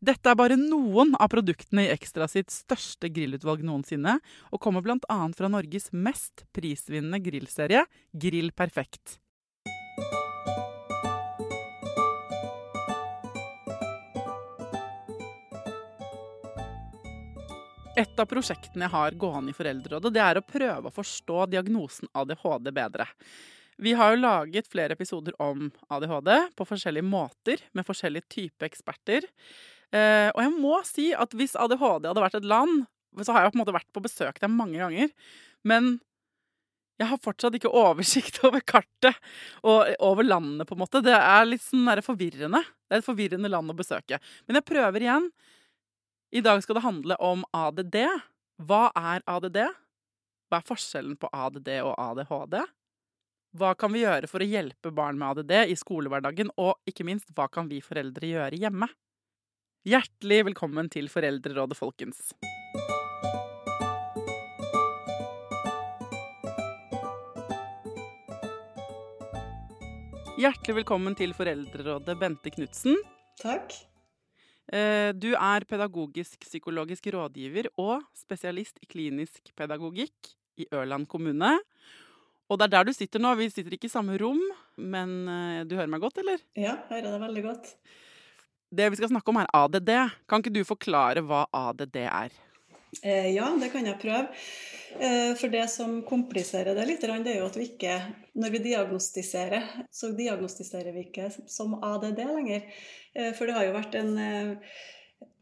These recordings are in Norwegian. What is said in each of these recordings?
Dette er bare noen av produktene i Ekstra sitt største grillutvalg noensinne, og kommer bl.a. fra Norges mest prisvinnende grillserie, Grill Perfekt. Et av prosjektene jeg har gående i Foreldrerådet, det er å prøve å forstå diagnosen ADHD bedre. Vi har jo laget flere episoder om ADHD på forskjellige måter, med forskjellige typer eksperter. Eh, og jeg må si at hvis ADHD hadde vært et land, så har jeg på en måte vært på besøk der mange ganger. Men jeg har fortsatt ikke oversikt over kartet og over landet, på en måte. Det er litt sånn der forvirrende. Det er et forvirrende land å besøke. Men jeg prøver igjen. I dag skal det handle om ADD. Hva er ADD? Hva er forskjellen på ADD og ADHD? Hva kan vi gjøre for å hjelpe barn med ADD i skolehverdagen, og ikke minst, hva kan vi foreldre gjøre hjemme? Hjertelig velkommen til Foreldrerådet, folkens. Hjertelig velkommen til Foreldrerådet, Bente Knutsen. Takk. Eh, Du er pedagogisk-psykologisk rådgiver og spesialist i klinisk pedagogikk i Ørland kommune. Og det er der du sitter nå. Vi sitter ikke i samme rom, men eh, du hører meg godt, eller? Ja, hører deg veldig godt. Det vi skal snakke om, er ADD. Kan ikke du forklare hva ADD er? Eh, ja, det kan jeg prøve. Eh, for det som kompliserer det litt, det er jo at vi ikke, når vi diagnostiserer, så diagnostiserer vi ikke som ADD lenger. Eh, for det har jo vært en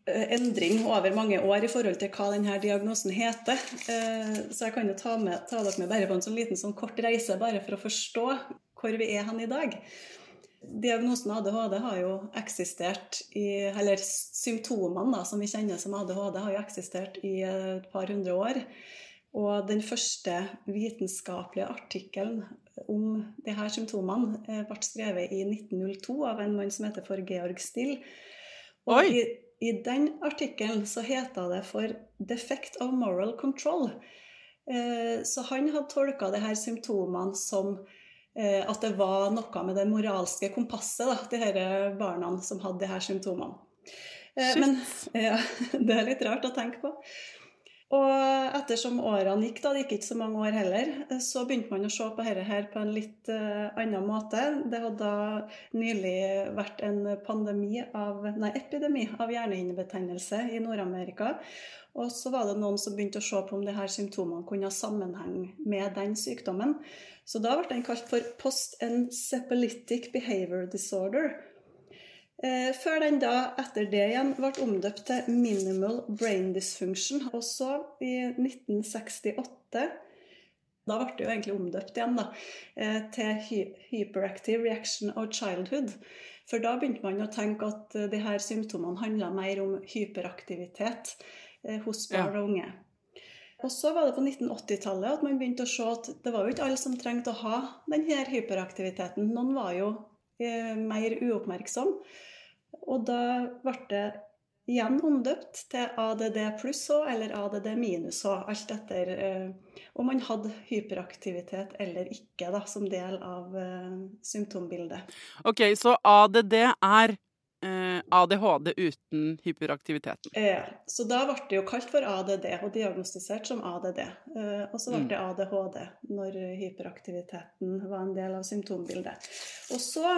endring over mange år i forhold til hva denne diagnosen heter. Så jeg kan jo ta, med, ta dere med bare på en sånn liten sånn kort reise, bare for å forstå hvor vi er hen i dag. Diagnosen ADHD har jo eksistert i Eller symptomene da, som vi kjenner som ADHD, har jo eksistert i et par hundre år. Og den første vitenskapelige artikkelen om her symptomene eh, ble skrevet i 1902 av en mann som heter for Georg Still. Og Oi! i, i den artikkelen så heta det for 'defect of moral control'. Eh, så han hadde tolka her symptomene som at det var noe med det moralske kompasset, da, de her barna som hadde de her symptomene. Eh, men ja, det er litt rart å tenke på. Og ettersom årene gikk, da, det gikk ikke så mange år heller, så begynte man å se på dette her på en litt eh, annen måte. Det hadde da nylig vært en pandemi av, nei, epidemi av hjernehinnebetennelse i Nord-Amerika. Og så var det noen som begynte å se på om her symptomene kunne ha sammenheng med den sykdommen. Så da ble den kalt for post-encephalitic behavior disorder. Eh, før den da, etter det igjen, ble omdøpt til minimal brain dysfunction. Og så, i 1968 Da ble det jo egentlig omdøpt igjen, da, eh, til hyperactive reaction of childhood. For da begynte man å tenke at eh, de her symptomene handla mer om hyperaktivitet hos barn og unge. Og så var det på 1980-tallet at man begynte å se at det var jo ikke alle som trengte å ha denne hyperaktiviteten. Noen var jo mer uoppmerksom. Og da ble det igjen omdøpt til ADD pluss H eller ADD minus H, alt etter eh, om man hadde hyperaktivitet eller ikke da, som del av eh, symptombildet. Ok, så ADD er eh, ADHD uten hyperaktiviteten. Ja, så da ble det jo kalt for ADD og diagnostisert som ADD. Eh, og så ble Mm. det ADHD når hyperaktiviteten var en del av symptombildet. Og så,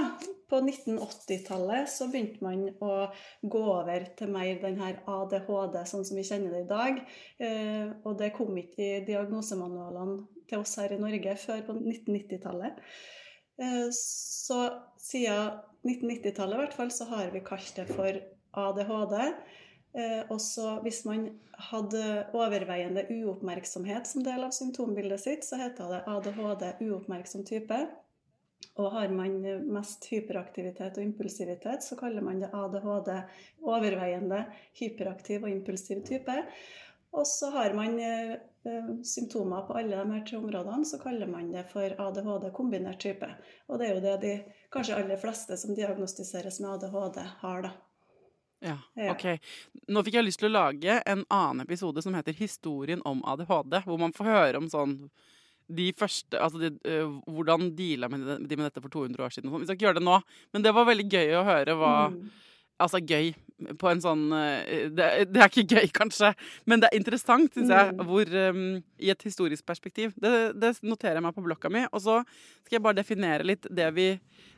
på 1980-tallet, så begynte man å gå over til mer den her ADHD sånn som vi kjenner det i dag. Eh, og det kom ikke i diagnosemanualene til oss her i Norge før på 1990-tallet. Eh, Så siden 1990-tallet i hvert fall, så har vi kalt det for ADHD. Eh, også hvis man hadde overveiende uoppmerksomhet som del av symptombildet sitt, så heter det ADHD uoppmerksom type. Og har man mest hyperaktivitet og impulsivitet, så kaller man det ADHD overveiende hyperaktiv og impulsiv type. Og så har man eh, symptomer på alle de her tre områdene, så kaller man det for ADHD kombinert type. Og det er jo det de kanskje aller fleste som diagnostiseres med ADHD, har, da. Ja, ok. Nå fikk jeg lyst til å lage en annen episode som heter 'Historien om ADHD', hvor man får høre om sånn de første, altså de, uh, Hvordan deala med de med dette for 200 år siden. sånn. Vi skal ikke gjøre det nå, men det var veldig gøy å høre hva Mm. Altså gøy på en sånn øh, det, det er ikke gøy, kanskje, men det er interessant, syns jeg, Mm. hvor um, I et historisk perspektiv. Det, det noterer jeg meg på blokka mi. Og så skal jeg bare definere litt det, vi,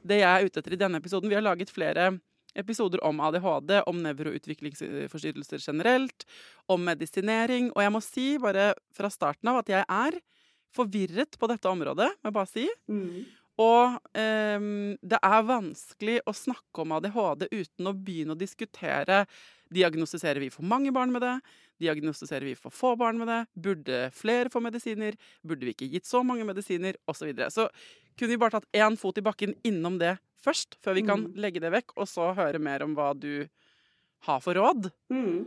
det jeg er ute etter i denne episoden. Vi har laget flere episoder om ADHD, om nevroutviklingsforstyrrelser generelt, om medisinering. Og jeg må si bare fra starten av at jeg er forvirret på dette området, må jeg bare si. Mm. Og ehm, det er vanskelig å snakke om ADHD uten å begynne å diskutere Diagnostiserer vi for mange barn med det? Diagnostiserer vi for få barn med det? Burde flere få medisiner? Burde vi ikke gitt så mange medisiner? Og så videre. Så kunne vi bare tatt én fot i bakken innom det først, før vi kan Mm. legge det vekk, og så høre mer om hva du har for råd? Mm.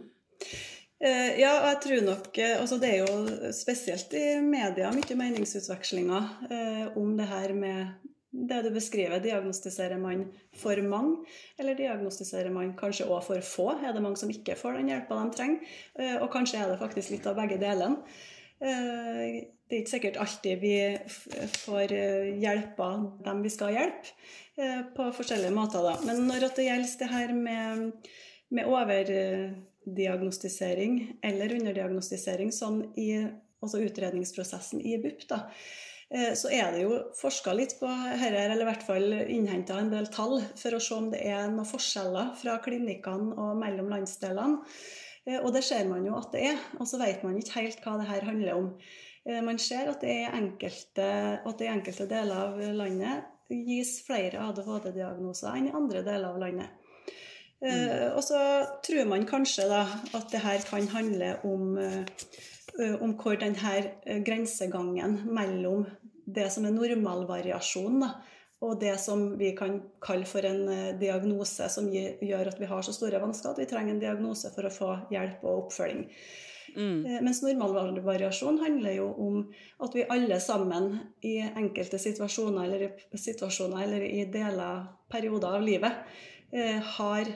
Eh, ja, og jeg tror nok eh, altså Det er jo spesielt i media mye meningsutvekslinger eh, om det her med det du beskriver. Diagnostiserer man for mange, eller diagnostiserer man kanskje òg for få? Er det mange som ikke får den hjelpa de trenger? Eh, og kanskje er det faktisk litt av begge delene. Eh, det er ikke sikkert alltid vi får eh, hjelpa dem vi skal hjelpe, på forskjellige måter. da. Men når det gjelder det her med, med overdiagnostisering eller underdiagnostisering sånn i altså utredningsprosessen i BUP, da, eh, så er det jo forska litt på dette, eller i hvert fall innhenta en del tall for å se om det er noen forskjeller fra klinikkene og mellom landsdelene. Eh, Og det ser man jo at det er, og så vet man ikke helt hva det her handler om. Eh, Man ser at det er enkelte, i enkelte deler av landet gis flere ADHD-diagnoser enn i andre deler av landet. Eh, og så tror man kanskje da at det her kan handle om, eh, eh, om hvor denne grensegangen mellom det som er normalvariasjon og det som vi kan kalle for en diagnose som gjør at vi har så store vansker at vi trenger en diagnose for å få hjelp og oppfølging. Mm. Mens normalvariasjon handler jo om at vi alle sammen i enkelte situasjoner eller situasjoner, eller i deler, perioder av livet, har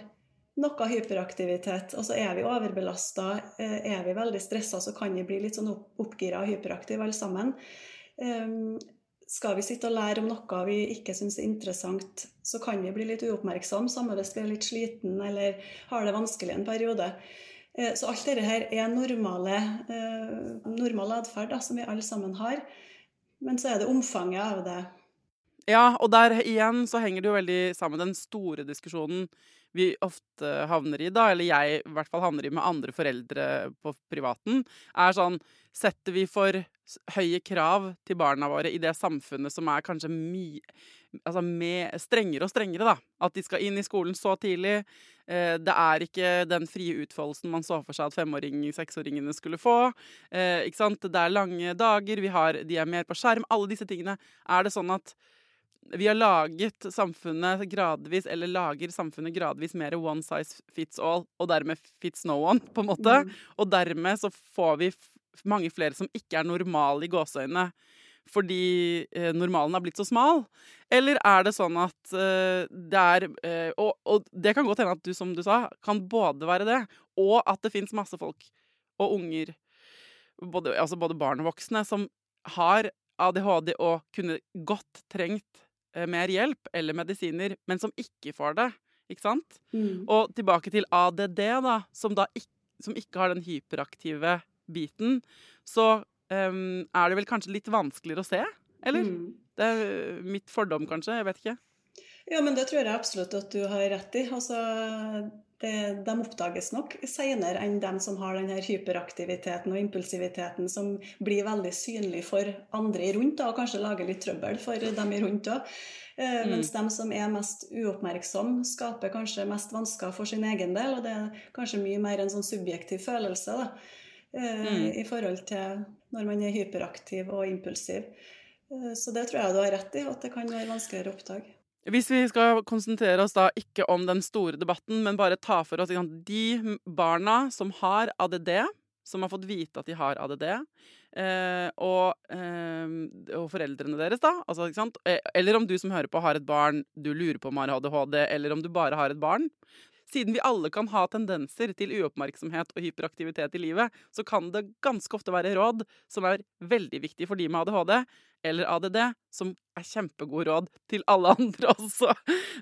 noe hyperaktivitet. Altså er vi overbelasta, eh, er vi veldig stressa, så kan vi bli litt sånn oppgira og hyperaktive alle sammen. Eh, skal vi sitte og lære om noe vi ikke syns er interessant, så kan vi bli litt uoppmerksom, samme hvis vi er litt sliten eller har det vanskelig en periode. Eh, Så alt dette her er normale, eh, normal atferd som vi alle sammen har. Men så er det omfanget av det. Ja, og der igjen så henger det jo veldig sammen den store diskusjonen vi ofte havner i, da, eller jeg i hvert fall havner i med andre foreldre på privaten, er sånn Setter vi for høye krav til barna våre i det samfunnet som er kanskje mye Altså med, strengere og strengere, da. At de skal inn i skolen så tidlig. Eh, det er ikke den frie utfoldelsen man så for seg at femåring, seksåringene skulle få. Eh, ikke sant? Det er lange dager, vi har, de er mer på skjerm. Alle disse tingene. Er det sånn at vi har laget samfunnet gradvis, eller lager samfunnet gradvis mer one size fits all, og dermed fits no one, på en måte. Mm. Og dermed så får vi mange flere som ikke er normale i gåseøynene fordi eh, normalen har blitt så smal? Eller er det sånn at eh, det er eh, og, og, det kan godt hende at du, som du sa, kan både være det, og at det fins masse folk og unger, både, altså både barn og voksne, som har ADHD og kunne godt trengt mer hjelp eller medisiner, men som ikke får det. Ikke sant? Mm. Og tilbake til ADD, da, som, da ikke, som ikke har den hyperaktive biten, så um, er det vel kanskje litt vanskeligere å se? Eller? Mm. Det er mitt fordom, kanskje. Jeg vet ikke. Ja, men det tror jeg absolutt at du har rett i. Altså, det, de oppdages nok senere enn dem som har denne hyperaktiviteten og impulsiviteten som blir veldig synlig for andre rundt, og kanskje lager litt trøbbel for dem rundt òg. Eh, Mm. Mens dem som er mest uoppmerksom, skaper kanskje mest vansker for sin egen del. Og det er kanskje mye mer en sånn subjektiv følelse da, eh, Mm. i forhold til når man er hyperaktiv og impulsiv. Eh, Så det tror jeg du har rett i, at det kan være vanskeligere å oppdage. Hvis vi skal konsentrere oss da ikke om den store debatten, men bare ta for oss de barna som har ADD, som har fått vite at de har ADD, eh, og, eh, og foreldrene deres, da. Altså, ikke sant? Eh, Eller om du som hører på har et barn du lurer på om har ADHD, eller om du bare har et barn. Siden vi alle kan ha tendenser til uoppmerksomhet og hyperaktivitet i livet, så kan det ganske ofte være råd som er veldig viktig for de med ADHD eller ADD, som er kjempegode råd til alle andre også.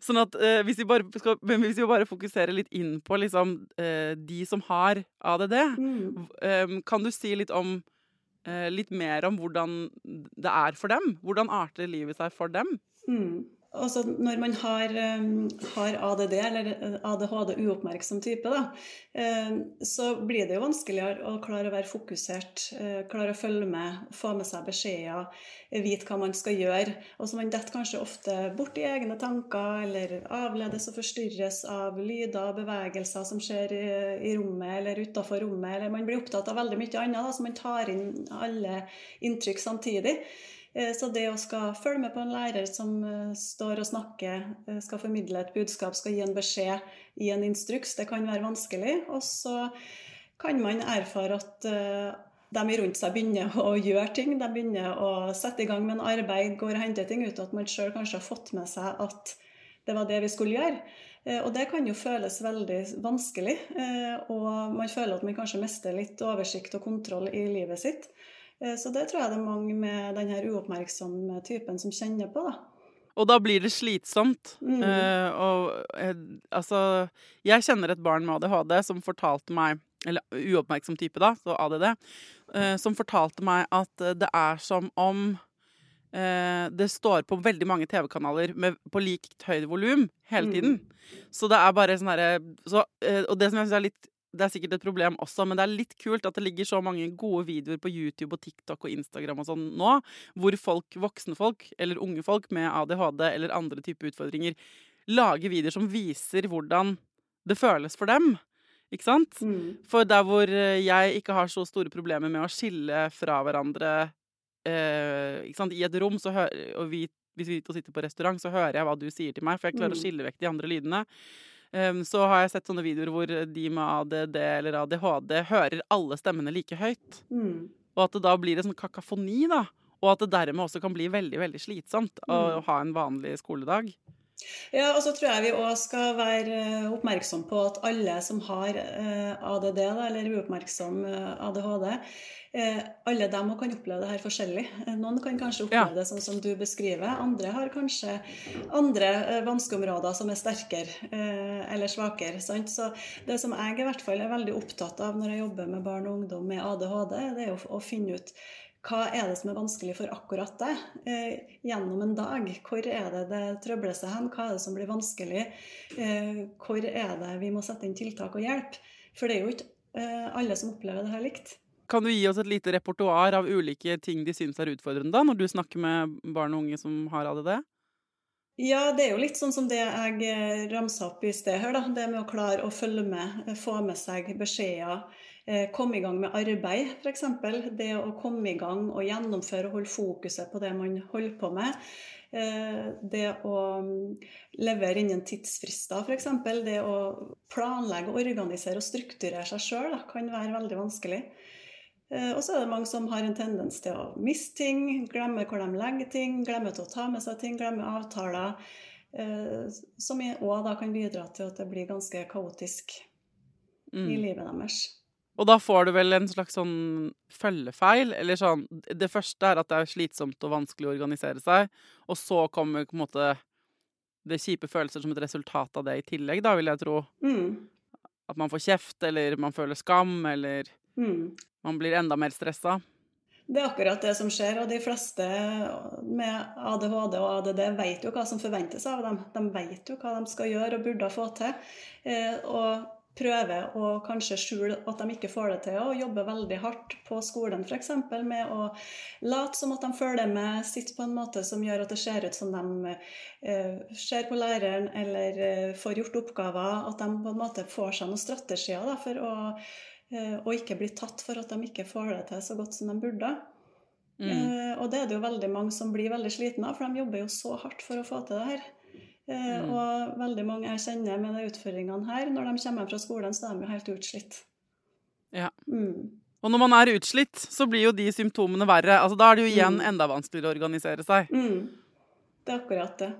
Sånn at eh, hvis, vi bare skal, men hvis vi bare fokuserer litt inn på liksom, eh, de som har ADD, Mm. eh, kan du si litt om eh, litt mer om hvordan det er for dem? Hvordan arter livet seg for dem? Mm. Altså, når man har, um, har ADD, eller eh, ADHD, uoppmerksom type, da, eh, så blir det jo vanskeligere å klare å være fokusert, eh, klare å følge med, få med seg beskjeder, eh, vite hva man skal gjøre. Og så man detter kanskje ofte bort i egne tanker, eller avledes og forstyrres av lyder og bevegelser som skjer i, i rommet eller utafor rommet, eller man blir opptatt av veldig mye annet, da, så man tar inn alle inntrykk samtidig. Eh, Så det å skal følge med på en lærer som eh, står og snakker, eh, skal formidle et budskap, skal gi en beskjed i en instruks, det kan være vanskelig. Og så kan man erfare at de rundt seg begynner å gjøre ting. De begynner å sette i gang med en arbeid, går og henter ting uten at man sjøl kanskje har fått med seg at det var det vi skulle gjøre. Og det kan jo føles veldig vanskelig. Og man føler at man kanskje mister litt oversikt og kontroll i livet sitt. Eh, Så det tror jeg det er mange med denne uoppmerksomme typen som kjenner på. da. Og da blir det slitsomt. Mm. Uh, og uh, altså Jeg kjenner et barn med ADHD som fortalte meg Eller uoppmerksom type, da, så ADD. Uh, som fortalte meg at det er som om det står på veldig mange TV-kanaler på likt høyt volum hele Mm. tiden. Så det er bare sånn herre så, Og det som jeg synes er litt det er sikkert et problem også, men det er litt kult at det ligger så mange gode videoer på YouTube og TikTok og Instagram og sånn nå, hvor folk, voksne folk eller unge folk med ADHD eller andre typer utfordringer lager videoer som viser hvordan det føles for dem. Ikke sant? Mm. For der hvor eh, jeg ikke har så store problemer med å skille fra hverandre eh, ikke sant? i et rom, så hø og vi, hvis vi sitter på restaurant, så hører jeg hva du sier til meg, for jeg klarer å Mm. skille vekk de andre lydene. Um, så har jeg sett sånne videoer hvor de med ADD eller ADHD hører alle stemmene like høyt. Mm. Og at det da blir en sånn kakafoni, da. Og at det dermed også kan bli veldig veldig slitsomt å Mm. ha en vanlig skoledag. Ja, og så tror jeg vi òg skal være eh, oppmerksom på at alle som har eh, ADD, eller uoppmerksom eh, ADHD, alle dem kan oppleve det her forskjellig. Noen kan kanskje oppleve Ja. det sånn som du beskriver. Andre har kanskje andre vanskeområder som er sterkere eller svakere. Sant? Så det som jeg i hvert fall er veldig opptatt av når jeg jobber med barn og ungdom med ADHD, det er å finne ut hva er det som er vanskelig for akkurat deg eh, gjennom en dag? Hvor er det det trøbler seg hen? Hva er det som blir vanskelig? Eh, hvor er det vi må sette inn tiltak og hjelp? For det er jo ikke eh, alle som opplever det her likt. Kan du gi oss et lite repertoar av ulike ting de syns er utfordrende, da, når du snakker med barn og unge som har ADD? Ja, det er jo litt sånn som det jeg eh, ramsa opp i sted her, da. Det med å klare å følge med, eh, få med seg beskjeder, komme i gang med arbeid, f.eks. Det å komme i gang og gjennomføre og holde fokuset på det man holder på med. Eh, Det å mm, levere innen tidsfrister, f.eks. Det å planlegge, organisere og strukturere seg sjøl kan være veldig vanskelig. Eh, og så er det mange som har en tendens til å miste ting, glemme hvor de legger ting, glemme til å ta med seg ting, glemme avtaler. Eh, som òg kan bidra til at det blir ganske kaotisk Mm. i livet deres. Og da får du vel en slags sånn følgefeil, eller sånn Det første er at det er slitsomt og vanskelig å organisere seg, og så kommer på en måte det kjipe følelser som et resultat av det i tillegg, da, vil jeg tro. Mm. At man får kjeft, eller man føler skam, eller Mm. man blir enda mer stressa. Det er akkurat det som skjer, og de fleste med ADHD og ADD vet jo hva som forventes av dem. De vet jo hva de skal gjøre og burde få til. Eh, og prøver å kanskje skjule at de ikke får det til, og jobber veldig hardt på skolen f.eks. med å late som at de følger med, sitte på en måte som gjør at det ser ut som de eh, ser på læreren eller eh, får gjort oppgaver. At de på en måte får seg noen strategier da, for å eh, ikke bli tatt for at de ikke får det til så godt som de burde. Mm. Eh, og det er det jo veldig mange som blir veldig slitne av, for de jobber jo så hardt for å få til det her. Eh, Mm. Og veldig mange jeg kjenner med de utfordringene her, når de kommer fra skolen, så er de jo helt utslitt. Ja. Mm. Og når man er utslitt, så blir jo de symptomene verre. Altså, da er det jo igjen Mm. enda vanskeligere å organisere seg. Mm. Det er akkurat det.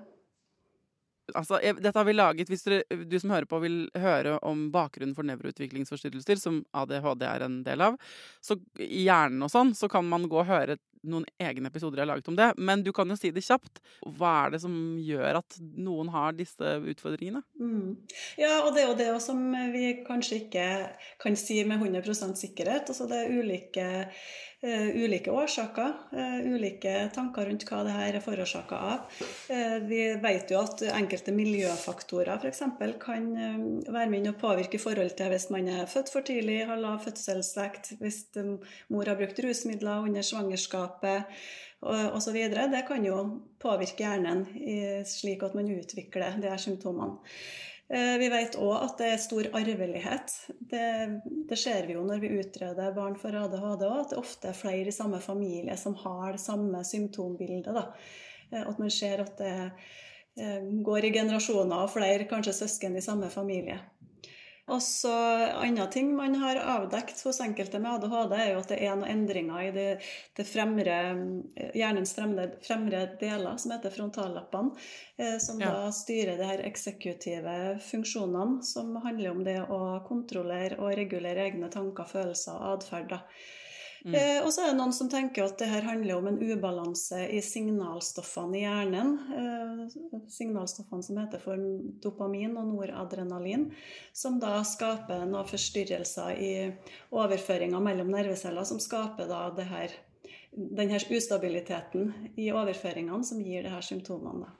Altså, jeg, dette har vi laget Hvis dere, du som hører på vil høre om bakgrunnen for nevroutviklingsforstyrrelser, som ADHD er en del av, så i hjernen og sånn, så kan man gå og høre noen egne episoder jeg har laget om det. Men du kan jo si det kjapt. Hva er det som gjør at noen har disse utfordringene? Mm. Ja, og det er jo det som vi kanskje ikke kan si med 100% sikkerhet. Altså det er ulike, ulike årsaker, eh, ulike tanker rundt hva det her er forårsaka av. Eh, vi vet jo at enkelte miljøfaktorer f.eks. kan eh, være med inn og påvirke i forhold til hvis man er født for tidlig, har lav fødselsvekt, hvis eh, mor har brukt rusmidler under svangerskapet og osv. Det kan jo påvirke hjernen slik at man utvikler de her symptomene. Eh, Vi vet òg at det er stor arvelighet. Det, det ser vi jo når vi utreder barn for ADHD òg, at det ofte er flere i samme familie som har det samme symptombildet. Da. Eh, At man ser at det eh, går i generasjoner og flere kanskje søsken i samme familie. Og så andre ting man har avdekt hos enkelte med ADHD, er jo at det er noen endringer i det, det fremre, hjernens fremre, fremre deler, som heter frontallappene, eh, som Ja. da styrer de her eksekutive funksjonene, som handler om det å kontrollere og regulere egne tanker, følelser og atferd. Mm. Eh, og så er det noen som tenker at det her handler om en ubalanse i signalstoffene i hjernen. Eh, signalstoffene som heter for dopamin og noradrenalin, som da skaper noen forstyrrelser i overføringa mellom nerveceller, som skaper da det her, den her ustabiliteten i overføringene som gir de her symptomene.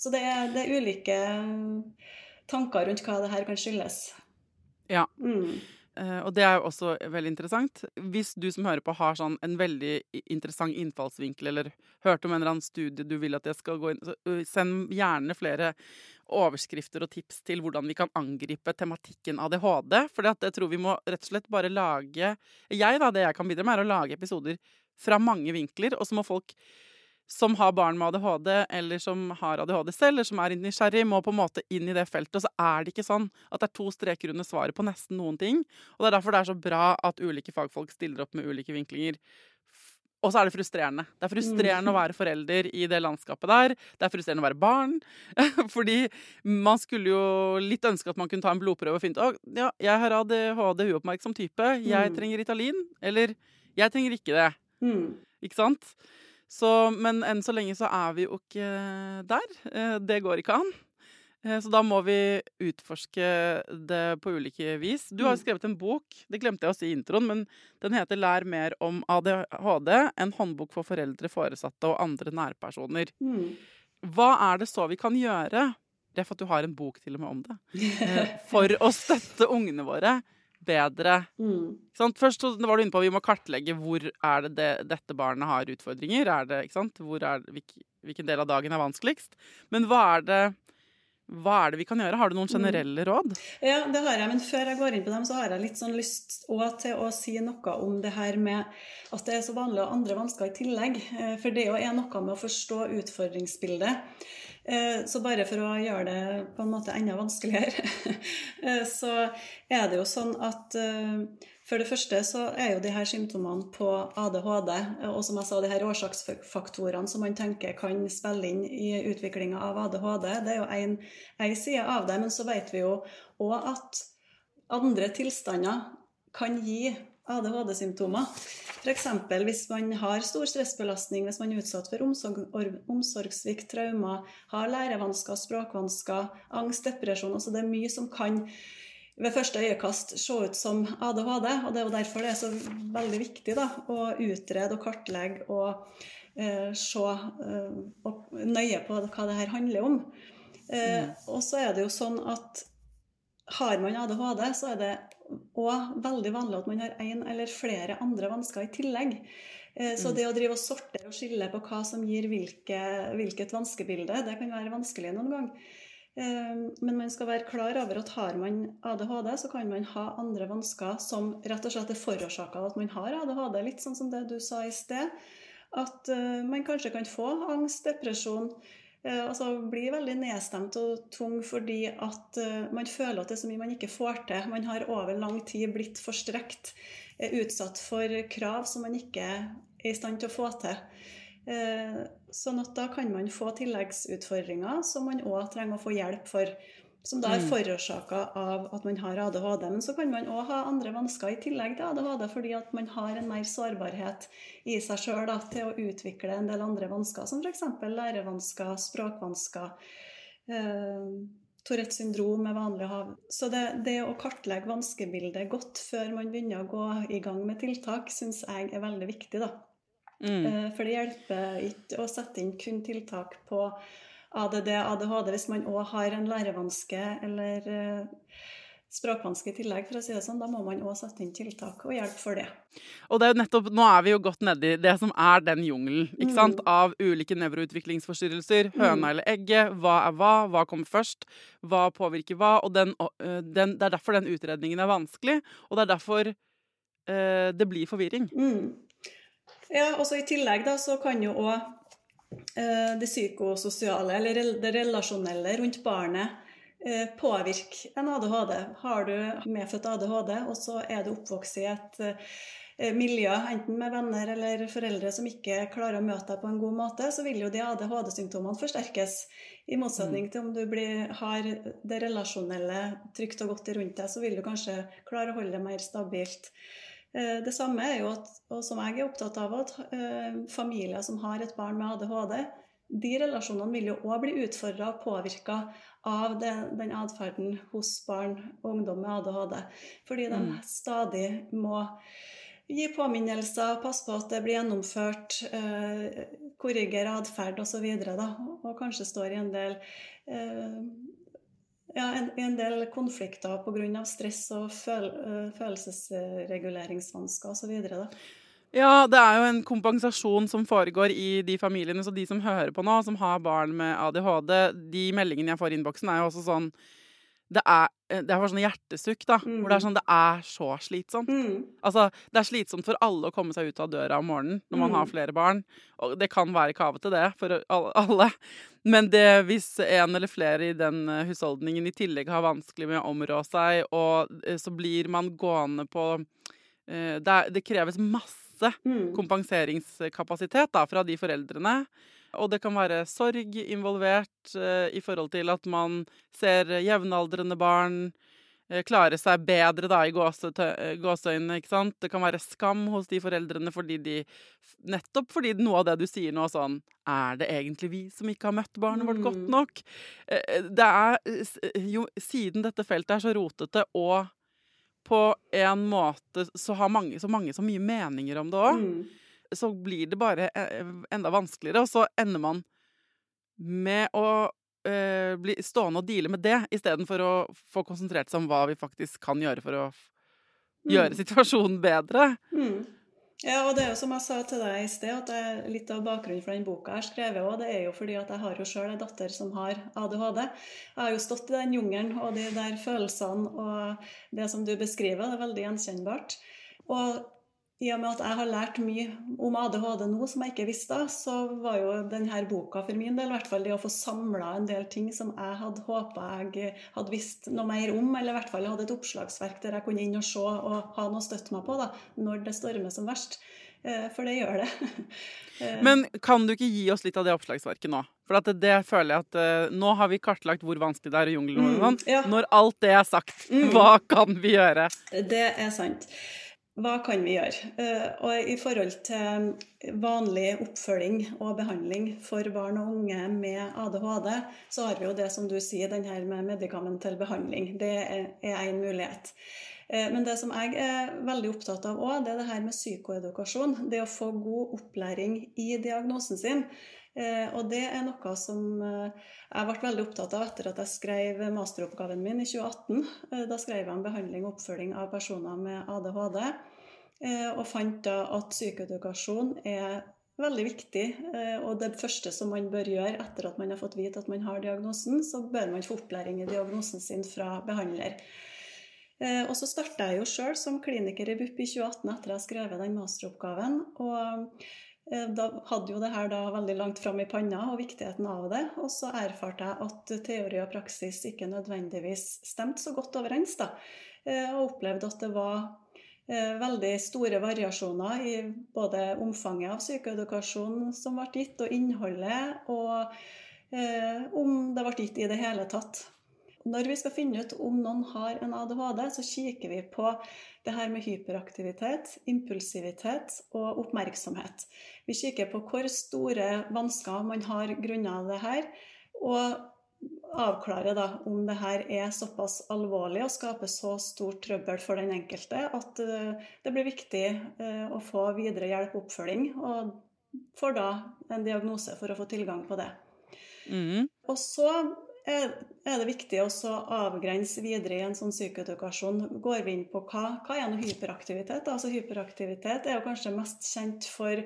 Så det er, det er ulike tanker rundt hva det her kan skyldes. Ja. Mm. Eh, og det er jo også veldig interessant. Hvis du som hører på har sånn en veldig interessant innfallsvinkel, eller hørt om en eller annen studie du vil at jeg skal gå inn så Send gjerne flere overskrifter og tips til hvordan vi kan angripe tematikken ADHD. For jeg tror vi må rett og slett bare lage Jeg, da, det jeg kan bidra med, er å lage episoder fra mange vinkler, og så må folk som har barn med ADHD, eller som har ADHD selv, eller som er nysgjerrig, må på en måte inn i det feltet. Og så er det ikke sånn at det er to streker under svaret på nesten noen ting. Og det er derfor det er så bra at ulike fagfolk stiller opp med ulike vinklinger. Og så er det frustrerende. Det er frustrerende å være forelder i det landskapet der. Det er frustrerende å være barn. Fordi man skulle jo litt ønske at man kunne ta en blodprøve og finne ut ja, jeg har ADHD uoppmerksom type, jeg Mm. trenger Italin. Eller jeg trenger ikke det. Mm. Ikke sant? Så, men enn så lenge så er vi jo ikke der. Eh, Det går ikke an. Eh, Så da må vi utforske det på ulike vis. Du har jo Mm. skrevet en bok, det glemte jeg å si i introen, men den heter 'Lær mer om ADHD'. En håndbok for foreldre, foresatte og andre nærpersoner. Mm. Hva er det så vi kan gjøre? Det er for at du har en bok til og med om det. eh, For å støtte ungene våre bedre. Mm. Først var du inne på at vi må kartlegge hvor er det, det dette barnet har utfordringer. Er det, ikke sant? Hvor er hvilk, hvilken del av dagen er vanskeligst? Men hva er, det, hva er det vi kan gjøre? Har du noen Mm. generelle råd? Ja, det har jeg, men før jeg går inn på dem, så har jeg litt sånn lyst til å si noe om det her med at det er så vanlig og andre vansker i tillegg. Eh, For det jo er noe med å forstå utfordringsbildet. Eh, Så bare for å gjøre det på en måte enda vanskeligere, eh, så er det jo sånn at For det første så er jo de her symptomene på ADHD, og som jeg sa, de her årsaksfaktorene som man tenker kan spille inn i utviklinga av ADHD, det er jo én side av det. Men så vet vi jo òg at andre tilstander kan gi ADHD-symptomer. F.eks. hvis man har stor stressbelastning, hvis man er utsatt for omsorg, omsorgssvikt, traumer, har lærevansker, språkvansker, angst, depresjon. Altså det er mye som kan ved første øyekast se ut som ADHD. og Det er jo derfor det er så veldig viktig da, å utrede og kartlegge og eh, se eh, og nøye på hva det her handler om. Eh, mm. Og så er det jo sånn at har man ADHD, så er det òg veldig vanlig at man har én eller flere andre vansker i tillegg. Eh, så mm. det å drive og sortere og skille på hva som gir hvilke, hvilket vanskebilde, det kan være vanskelig noen gang. Eh, men man skal være klar over at har man ADHD, så kan man ha andre vansker som rett og slett er forårsaka av at man har ADHD. Litt sånn som det du sa i sted. At eh, man kanskje kan få angst, depresjon, altså blir veldig nedstemt og tung fordi at uh, man føler at det er så mye man ikke får til. Man har over lang tid blitt forstrekt, strekt, utsatt for krav som man ikke er i stand til å få til. Sånn at da kan man få tilleggsutfordringer som man òg trenger å få hjelp for som da er mm. forårsaka av at man har ADHD. Men så kan man òg ha andre vansker i tillegg til ADHD, fordi at man har en mer sårbarhet i seg sjøl til å utvikle en del andre vansker, som f.eks. lærevansker, språkvansker. Eh, Tourettes syndrom er vanlig å ha. Så det, det, å kartlegge vanskebildet godt før man begynner å gå i gang med tiltak, syns jeg er veldig viktig. da. Mm. Eh, for det hjelper ikke å sette inn kun tiltak på ADD, ADHD, hvis man òg har en lærevanske eller uh, språkvanske i tillegg, for å si det sånn, da må man òg sette inn tiltak og hjelp for det. Og det er jo nettopp, Nå er vi jo godt nedi det som er den jungelen ikke sant? Mm. av ulike nevroutviklingsforstyrrelser. Høna mm. eller egget. Hva er hva? Hva kommer først? Hva påvirker hva? Og den, den, Det er derfor den utredningen er vanskelig, og det er derfor uh, det blir forvirring. Mm. Ja, og så I tillegg da, så kan jo òg Eh, det psykososiale eller det relasjonelle rundt barnet eh, påvirke en ADHD. Har du medfødt ADHD, og så er du oppvokst i et eh, miljø, enten med venner eller foreldre som ikke klarer å møte deg på en god måte, så vil jo de ADHD-symptomene forsterkes. I motsetning mm. til om du blir, har det relasjonelle trygt og godt rundt deg, så vil du kanskje klare å holde det mer stabilt. Eh, det samme er jo, at, og som jeg er opptatt av, at eh, familier som har et barn med ADHD, de relasjonene vil jo òg bli utfordra og påvirka av det, den atferden hos barn og ungdom med ADHD. Fordi de mm. stadig må gi påminnelser, passe på at det blir gjennomført, eh, korrigere atferd osv. Og, og kanskje står i en del eh, ja, en, en del konflikter pga. stress og føl, eh, følelsesreguleringsvansker osv. Ja, det er jo en kompensasjon som foregår i de familiene. Så de som hører på nå, som har barn med ADHD, de meldingene jeg får i innboksen, er jo også sånn det er, eh, det er bare sånn hjertesukk, da. Mm. Hvor det er sånn Det er så slitsomt. Mm. Altså, det er slitsomt for alle å komme seg ut av døra om morgenen når man mm. har flere barn. Og det kan være kavete, det, for alle. Men det, hvis en eller flere i den eh, husholdningen i tillegg har vanskelig med å områ seg, og eh, så blir man gående på det, det kreves masse mm. kompenseringskapasitet da, fra de foreldrene. Og det kan være sorg involvert eh, i forhold til at man ser jevnaldrende barn eh, klare seg bedre da, i eh, gåseøynene. ikke sant? Det kan være skam hos de foreldrene fordi de Nettopp fordi noe av det du sier nå, sånn Er det egentlig vi som ikke har møtt barnet vårt godt mm. nok? Det er jo Siden dette feltet er så rotete og på en måte så har mange så, mange så mye meninger om det òg så blir det bare eh, enda vanskeligere, og så ender man med å øh, bli stående og deale med det, istedenfor å få konsentrert seg om hva vi faktisk kan gjøre for å mm. gjøre situasjonen bedre. Mm. Ja, og det er jo som jeg sa til deg i sted, at jeg, litt av bakgrunnen for den boka jeg skrevet også, det er jo fordi at jeg har jo sjøl en datter som har ADHD. Jeg har jo stått i den jungelen og de der følelsene og det som du beskriver, det er veldig gjenkjennbart. Og i og med at jeg har lært mye om ADHD nå som jeg ikke visste, så var jo denne boka for min del i hvert fall det å få samla en del ting som jeg hadde håpa jeg hadde visst noe mer om, eller i hvert fall hadde et oppslagsverk der jeg kunne inn og se og ha noe å støtte meg på da, når det stormer som verst. Eh, for det gjør det. Eh. Men kan du ikke gi oss litt av det oppslagsverket nå? For det, det, føler jeg at uh, Nå har vi kartlagt hvor vanskelig det er i jungelen. Mm, ja. Når alt det er sagt, mm. hva kan vi gjøre? Det er sant. Hva kan vi gjøre? Eh, og I forhold til vanlig oppfølging og behandling for barn og unge med ADHD, så har vi jo det som du sier, den her med medikamentell behandling. Det er én mulighet. Eh, men det som jeg er veldig opptatt av òg, det er det her med psykoedukasjon. Det å få god opplæring i diagnosen sin. Eh, og det er noe som eh, jeg ble veldig opptatt av etter at jeg skrev masteroppgaven min i 2018. Eh, da skrev jeg om behandling og oppfølging av personer med ADHD, og fant da at psykoedukasjon er veldig viktig. Og det første som man bør gjøre etter at man har fått vite at man har diagnosen, så bør man få opplæring i diagnosen sin fra behandler. Og så starta jeg jo sjøl som kliniker i BUP i 2018 etter at jeg skrev den masteroppgaven. og da hadde jo det her da veldig langt fram i panna og viktigheten av det. Og så erfarte jeg at teori og praksis ikke nødvendigvis stemte så godt overens. da. Eh, og opplevde at det var eh, veldig store variasjoner i både omfanget av psykoedukasjon som ble gitt, og innholdet, og om det ble gitt i det hele tatt. Når vi skal finne ut om noen har en ADHD, så kikker vi på det her med hyperaktivitet, impulsivitet og oppmerksomhet. Vi kikker på hvor store vansker man har grunnet det her, og avklarer da om det her er såpass alvorlig og skaper så stort trøbbel for den enkelte at eh, det blir viktig eh, å få videre hjelp og oppfølging, og får da en diagnose for å få tilgang på det. Mm. Og så er det viktig å avgrense videre i en sånn psykoedukasjon. Går vi inn på hva, hva er noe hyperaktivitet? Altså Hyperaktivitet er jo kanskje mest kjent for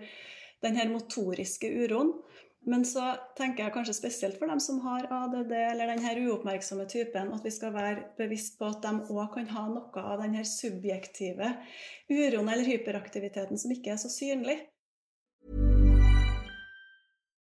den her motoriske uroen. Men så tenker jeg kanskje spesielt for dem som har ADD eller den uoppmerksomme typen, at vi skal være bevisst på at de òg kan ha noe av den her subjektive uroen eller hyperaktiviteten som ikke er så synlig.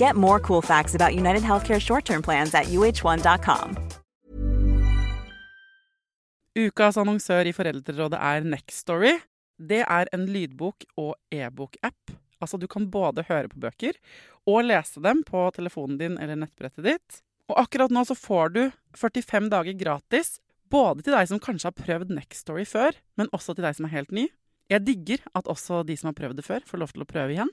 Get more cool facts about United Healthcare short term plans at uh1.com. Ukas annonsør i Foreldrerådet er Nextory. Det er en lydbok- og e-bok-app. Altså, du kan både høre på bøker og lese dem på telefonen din eller nettbrettet ditt. Og akkurat nå så får du 45 dager gratis både til deg som kanskje har prøvd Nextory før, men også til deg som er helt ny. Jeg digger at også de som har prøvd det før, får lov til å prøve igjen.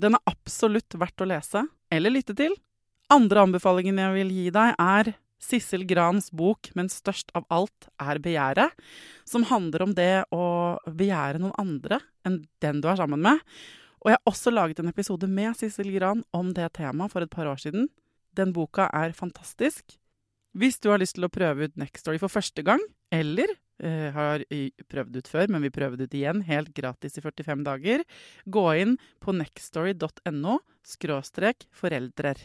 Den er absolutt verdt å lese eller lytte til. Andre anbefalingen jeg vil gi deg, er Sissel Grans bok 'Men størst av alt er begjæret', som handler om det å begjære noen andre enn den du er sammen med. Og jeg har også laget en episode med Sissel Gran om det temaet for et par år siden. Den boka er fantastisk. Hvis du har lyst til å prøve ut Nextory for første gang, eller eh, har prøvd ut før, men vi prøver det ut igjen helt gratis i 45 dager, gå inn på nextstory.no skråstrek foreldrer.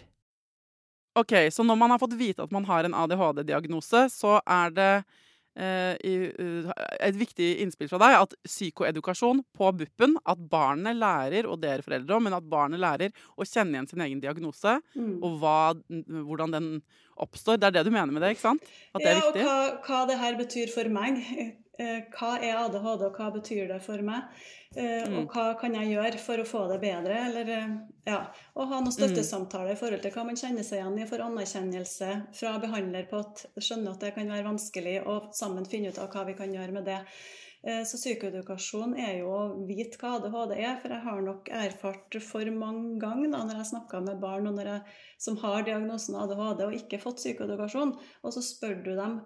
Ok, Så når man har fått vite at man har en ADHD-diagnose, så er det Eh, eh, et viktig innspill fra deg at psykoedukasjon på BUP-en, at barnet lærer, og dere foreldre òg, men at barnet lærer å kjenne igjen sin egen diagnose, mm. og hva, hvordan den oppstår. Det er det du mener med det, ikke sant? At det er viktig? Ja, og hva, hva det her betyr for meg. Eh, hva er ADHD, og hva betyr det for meg? Eh, og mm. hva kan jeg gjøre for å få det bedre? Eller eh, ja, å ha noen mm. støttesamtaler i forhold til hva man kjenner seg igjen i, for anerkjennelse fra behandler på at skjønner at det kan være vanskelig, og sammen finne ut av hva vi kan gjøre med det. Så psykoedukasjon er jo å vite hva ADHD er, for jeg har nok erfart for mange ganger da, når jeg snakker med barn jeg, som har diagnosen ADHD og ikke fått psykoedukasjon, og så spør du dem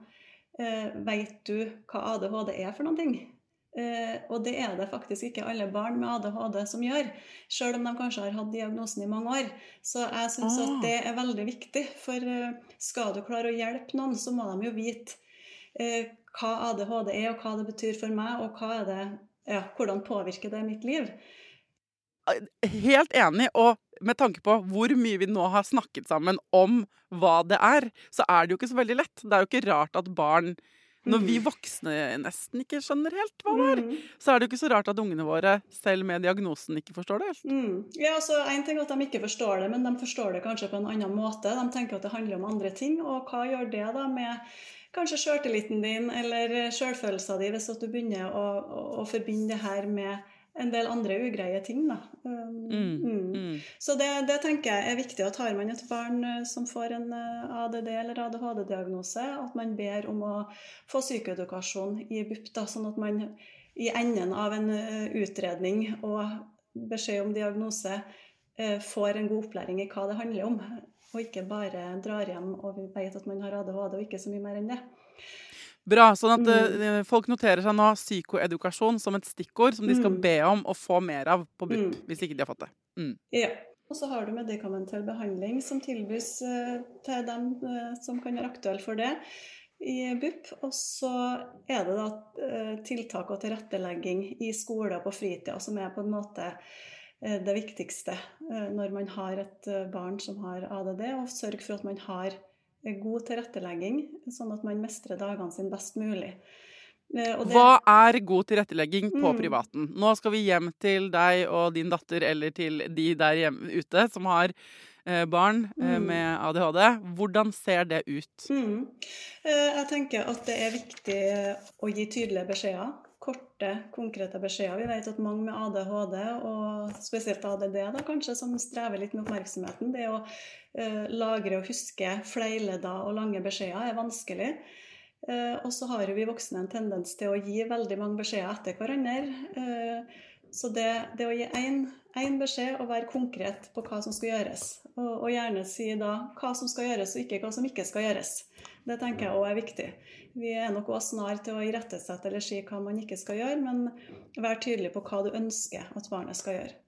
Veit Vet du hva ADHD er for noen ting? Eh, og det er det faktisk ikke alle barn med ADHD som gjør, selv om de kanskje har hatt diagnosen i mange år. Så jeg syns ah. at det er veldig viktig, for eh, skal du klare å hjelpe noen, så må de jo vite eh, hva ADHD er, og hva det betyr for meg, og det, ja, hvordan påvirker det mitt liv. Helt enig. Og med tanke på hvor mye vi nå har snakket sammen om hva det er, så er det jo ikke så veldig lett. Det er jo ikke rart at barn når vi mm. voksne nesten ikke skjønner helt hva det er, mm. så er det jo ikke så rart at ungene våre, selv med diagnosen, ikke forstår det helt. Mm. Ja, altså, En ting er at de ikke forstår det, men de forstår det kanskje på en annen måte. De tenker at det handler om andre ting. Og hva gjør det da med kanskje sjøltilliten din eller sjølfølelsen din, hvis du begynner å, å, å forbinde det her med en del andre ugreie ting. Da. Um, mm, mm. Mm. Så det, det, tenker jeg er viktig. at Har man et barn uh, som får en uh, ADD eller ADHD-diagnose, at man ber om å få psykoedukasjon i BUP, da, sånn at man i enden av en uh, utredning og beskjed om diagnose får en god opplæring i hva det handler om, og ikke bare drar hjem og vet at man har ADHD, og ikke så mye mer enn det. Bra. Sånn at mm. uh, folk noterer seg nå psykoedukasjon som et stikkord som de skal mm. be om å få mer av på BUP, mm. hvis ikke de har fått det. Mm. Ja. Og så har du medikamentell behandling som tilbys uh, til dem som kan være aktuelle for det i BUP. Og så er det da tiltak og tilrettelegging i skole og på fritida som er på en måte det viktigste når man har et barn som har ADD, og sørge for at man har god tilrettelegging, sånn at man mestrer dagene sine best mulig. Eh, det... Hva er god tilrettelegging på mm. privaten? Nå skal vi hjem til deg og din datter, eller til de der hjemme ute som har eh, barn eh, mm. med ADHD. Hvordan ser det ut? Mm. Jeg tenker at det er viktig å gi tydelige beskjeder korte, konkrete beskjeder. Vi vet at mange med ADHD, og spesielt ADD, da, kanskje, som strever litt med oppmerksomheten, det å eh, lagre og huske fleileder og lange beskjeder er vanskelig. Eh, og så har vi voksne en tendens til å gi veldig mange beskjeder etter hverandre. Eh, så det, det, å gi én beskjed og være konkret på hva som skal gjøres, og, og gjerne si da hva som skal gjøres og ikke hva som ikke skal gjøres, det tenker jeg òg er viktig. Vi er nok også snar til å irettesette eller si hva man ikke skal gjøre, men vær tydelig på hva du ønsker at barnet skal gjøre.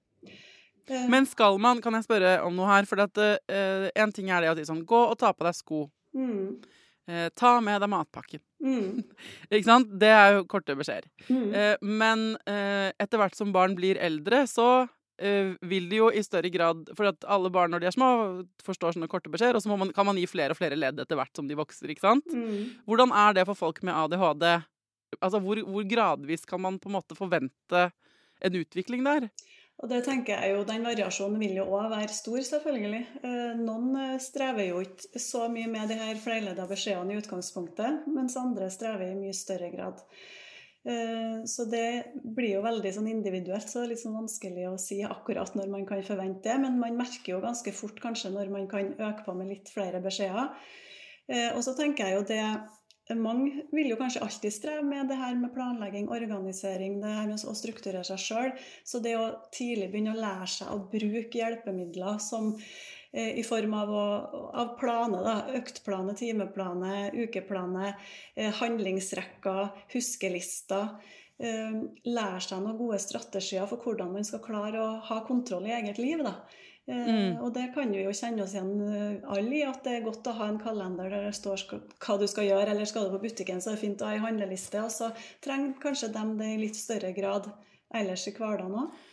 Eh, men skal man, kan jeg spørre om noe her? For at, uh, en ting er det å si sånn Gå og ta på deg sko. Mm. Uh, ta med deg matpakken. Mm. ikke sant? Det er jo korte beskjeder. Mm. Uh, men etter hvert som barn blir eldre, så uh, vil de jo i større grad For at alle barn når de er små, forstår sånne korte beskjeder, og så man, kan man gi flere og flere ledd etter hvert som de vokser. ikke sant? Mm. Hvordan er det for folk med ADHD? Altså, hvor, hvor, gradvis kan man på en måte forvente en utvikling der? Og det tenker jeg jo, Den variasjonen vil jo òg være stor, selvfølgelig. Eh, noen eh, strever jo ikke så mye med de her flerledda beskjedene i utgangspunktet, mens andre strever i mye større grad. Eh, så det blir jo veldig sånn individuelt, så det er litt sånn vanskelig å si akkurat når man kan forvente det. Men man merker jo ganske fort kanskje når man kan øke på med litt flere beskjeder. Eh, og så tenker jeg jo det mange vil jo kanskje alltid streve med det her med planlegging, organisering, det her med å strukturere seg sjøl. Så det å tidlig begynne å lære seg å bruke hjelpemidler som i form av, av planer. Øktplaner, timeplaner, ukeplaner, eh, handlingsrekker, huskelister. Eh, lære seg noen gode strategier for hvordan man skal klare å ha kontroll i eget liv. Da. Eh, Mm. Og det kan vi jo kjenne oss igjen eh, alle i, at det er godt å ha en kalender der det står hva du skal gjøre, eller skal du på butikken, så er det fint å ha en handleliste. Og så trenger kanskje dem det i litt større grad ellers i hverdagen òg.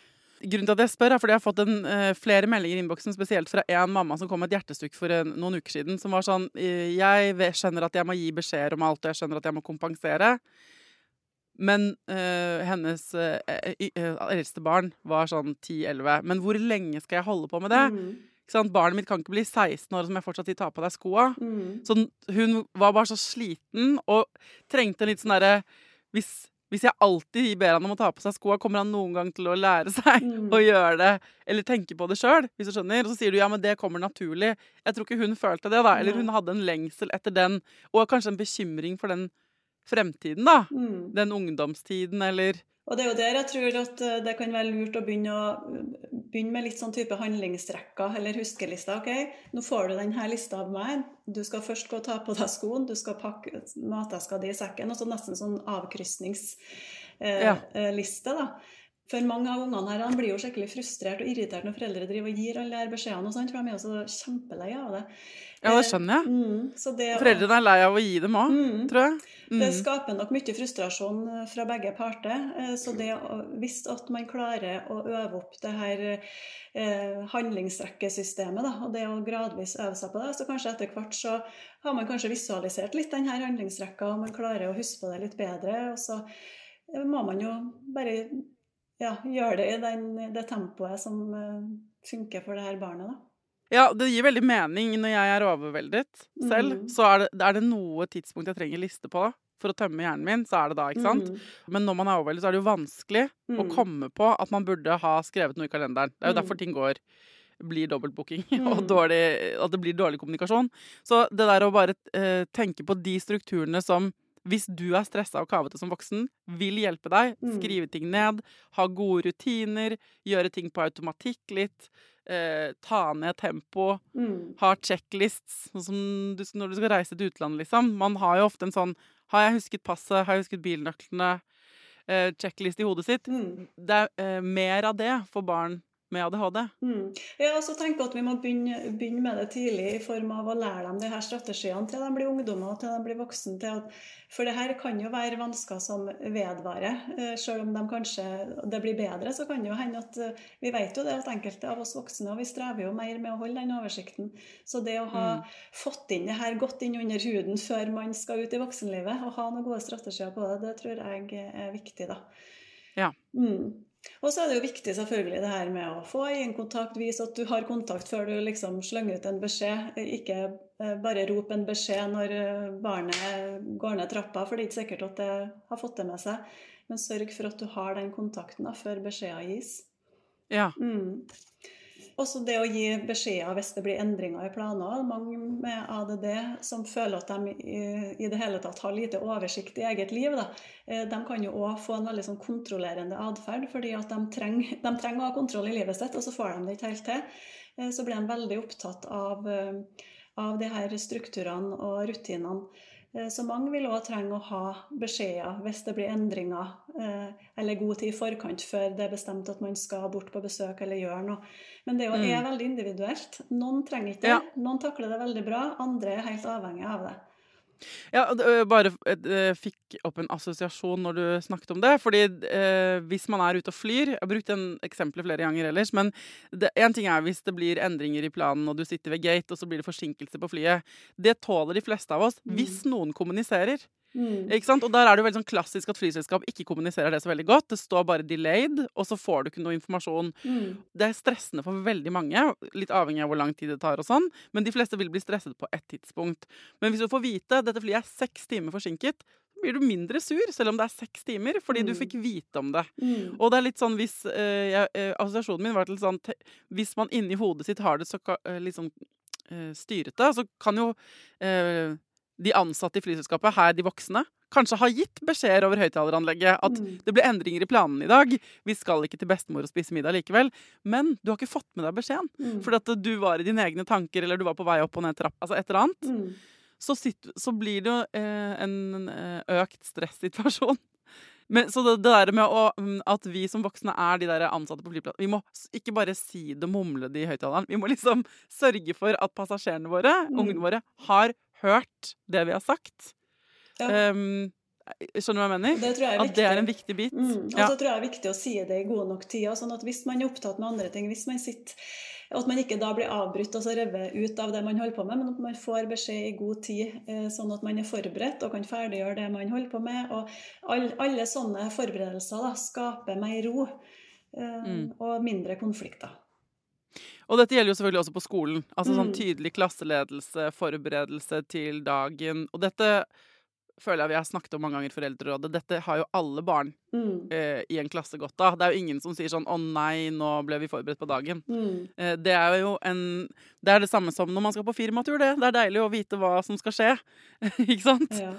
Grunnen til at jeg spør, er fordi jeg har fått en, eh, flere meldinger i innboksen, spesielt fra en mamma som kom med et hjertestukk for en, noen uker siden, som var sånn eh, Jeg skjønner at jeg må gi beskjeder om alt, og jeg skjønner at jeg må kompensere. Men eh, hennes eldste barn var sånn 10-11. Men hvor lenge skal jeg holde på med det? Mm. Ikke? Barnet mitt kan ikke bli 16 år, som jeg fortsatt sier ta på deg skoa. Mm. Så hun var bare så sliten og trengte en litt sånn derre hvis, hvis jeg alltid ber han om å ta på seg skoa, kommer han noen gang til å lære seg Mm. å gjøre det, eller tenke på det sjøl, hvis du skjønner. Og så sier du ja, men det kommer naturlig. Jeg tror ikke hun følte det, da. Eller hun hadde en lengsel etter den, og kanskje en bekymring for den fremtiden, da. Mm. Den ungdomstiden, eller Og det er jo der jeg tror at eh, det kan være lurt å begynne, å, begynne med litt sånn type handlingsrekker eller huskelister. ok, Nå får du denne lista av meg. Du skal først gå og ta på deg skoen, du skal pakke mateska di i sekken. Og så nesten sånn avkrysningsliste. Ja. Eh, da. For mange av ungene her blir jo skikkelig frustrert og irritert når foreldre driver og gir alle de beskjedene, og sånt, for de er jo så kjempelei av det. Ja, det skjønner jeg. Mm, så det, Foreldrene er lei av å gi dem òg, Mm. tror jeg. Det Mm. skaper nok mye frustrasjon eh, fra begge parter. eh, Så det, hvis at man klarer å øve opp det her eh, handlingsrekkesystemet, da, og det å gradvis øve seg på det, så kanskje etter hvert så har man kanskje visualisert litt den her handlingsrekka, og man klarer å huske på det litt bedre. Og så må man jo bare ja, gjøre det i den, det tempoet som funker for det her barnet, da. Ja, det gir veldig mening når jeg er overveldet selv. Mm. Så er det, er det noe tidspunkt jeg trenger liste på for å tømme hjernen min, så er det da, ikke sant? Mm. Men når man er overveldet, så er det jo vanskelig å Mm. komme på at man burde ha skrevet noe i kalenderen. Det er jo Mm. derfor ting går blir dobbeltbooking og Mm. dårlig, at det blir dårlig kommunikasjon. Så det der å bare eh, tenke på de strukturene som hvis du er stressa og kavete som voksen, vil hjelpe deg. Mm. Skrive ting ned, ha gode rutiner, gjøre ting på automatikk litt. Eh, ta ned tempo Mm. ha checklists, sånn som du, når du skal reise til utlandet, liksom. Man har jo ofte en sånn Har jeg husket passet? Har jeg husket bilnøklene? Eh, checklist i hodet sitt. Mm. Det er eh, mer av det for barn med ADHD. Mm. Ja, så tenker at Vi må begynne, begynne med det tidlig i form av å lære dem de her strategiene til de blir ungdommer til de blir voksne. Til at, for det her kan jo være vansker som vedvarer. eh, Selv om de kanskje, det blir bedre, så kan det jo hende at eh, Vi vet jo det at enkelte av oss voksne og vi strever jo mer med å holde den oversikten. Så det å ha Mm. fått inn det her godt inn under huden før man skal ut i voksenlivet, og ha noen gode strategier på det, det tror jeg er viktig, da. Ja. Mm. Og så er det jo viktig selvfølgelig det her med å få øyekontakt, vise at du har kontakt før du liksom slenger ut en beskjed. Ikke eh, bare rop en beskjed når eh, barnet går ned trappa, for det er ikke sikkert at det har fått det med seg. Men sørg for at du har den kontakten da, før beskjeden gis. Ja. Mm. Også det å gi beskjeder hvis det blir endringer i planer. Mange med ADD som føler at de i, det hele tatt har lite oversikt i eget liv, da, eh, de kan jo òg få en veldig sånn kontrollerende atferd, fordi at de trenger, de trenger å ha kontroll i livet sitt, og så får de det ikke helt til. Eh, Så blir de veldig opptatt av, eh, av de her strukturene og rutinene. Eh, Så mange vil òg trenge å ha beskjeder hvis det blir endringer, eh, eller god tid i forkant før det er bestemt at man skal bort på besøk eller gjøre noe. Men det er jo- Mm. veldig individuelt. Noen trenger ikke det. Noen takler det veldig bra, andre er helt avhengig av det. Ja, og bare uh, fikk opp en assosiasjon når du snakket om det. Fordi eh, hvis man er ute og flyr Jeg har brukt den eksempelet flere ganger ellers. Men én ting er hvis det blir endringer i planen, og du sitter ved gate, og så blir det forsinkelse på flyet. Det tåler de fleste av oss Mm. hvis noen kommuniserer. Mm. Ikke sant? Og der er det jo veldig sånn klassisk at flyselskap ikke kommuniserer det så veldig godt. Det står bare 'delayed', og så får du ikke noe informasjon. Mm. Det er stressende for veldig mange, litt avhengig av hvor lang tid det tar og sånn, men de fleste vil bli stresset på ett tidspunkt. Men hvis du får vite dette flyet er seks timer forsinket, blir du mindre sur, selv om det er seks timer, fordi du Mm. fikk vite om det. Mm. Og det er litt sånn hvis eh, jeg, eh, Assosiasjonen min var til sånn Hvis man inni hodet sitt har det så eh, litt sånn eh, styrete, så kan jo eh, de ansatte i flyselskapet, her de voksne, kanskje har gitt beskjeder over høyttaleranlegget at Mm. det ble endringer i planene i dag. Vi skal ikke til bestemor og spise middag likevel. Men du har ikke fått med deg beskjeden. Mm. Fordi at du var i dine egne tanker, eller du var på vei opp og ned trapp, altså et eller annet. Mm. Så, sitt, så blir det jo eh, en eh, økt stressituasjon Men, så det, det der med å, mm, at vi som voksne er de der ansatte på flyplassen Vi må ikke bare si det mumle det i høyttaleren. Vi må liksom sørge for at passasjerene våre, Mm. ungene våre, har hørt det vi har sagt. Ja. Um, skjønner du hva jeg mener? Det tror jeg At det er en viktig. bit. Mm. Og Ja. så tror jeg det er viktig å si det i god nok tid. Sånn at hvis man er opptatt med andre ting, hvis man sitter at man ikke da blir avbrutt og så revet ut av det man holder på med, men at man får beskjed i god tid, eh, sånn at man er forberedt og kan ferdiggjøre det man holder på med. Og all, alle sånne forberedelser da, skaper mer ro eh, Mm. og mindre konflikter. Og dette gjelder jo selvfølgelig også på skolen. Altså sånn Mm. tydelig klasseledelse, forberedelse til dagen. Og dette føler jeg vi har snakket om mange ganger i Foreldrerådet. Dette har jo alle barn Mm. eh, i en klasse godt av. Det er jo ingen som sier sånn 'Å nei, nå ble vi forberedt på dagen'. Mm. Eh, det er jo en Det er det samme som når man skal på firmatur, det. Det er deilig å vite hva som skal skje. Ikke sant? Ja.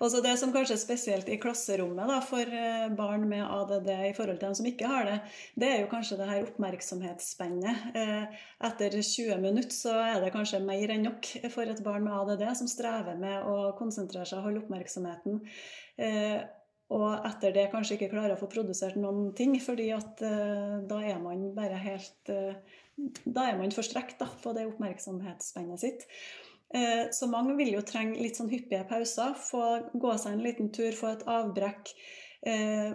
Og så Det som kanskje er spesielt i klasserommet da, for eh, barn med ADD i forhold til dem som ikke har det, det er jo kanskje det her oppmerksomhetsspennet. Eh, Etter 20 minutter så er det kanskje mer enn nok for et barn med ADD som strever med å konsentrere seg og holde oppmerksomheten. Eh, Og etter det kanskje ikke klarer å få produsert noen ting, fordi at da er man bare helt Da er man forstrekt da, på det oppmerksomhetsspennet sitt. Eh, Så mange vil jo trenge litt sånn hyppige pauser. Få gå seg en liten tur, få et avbrekk. eh,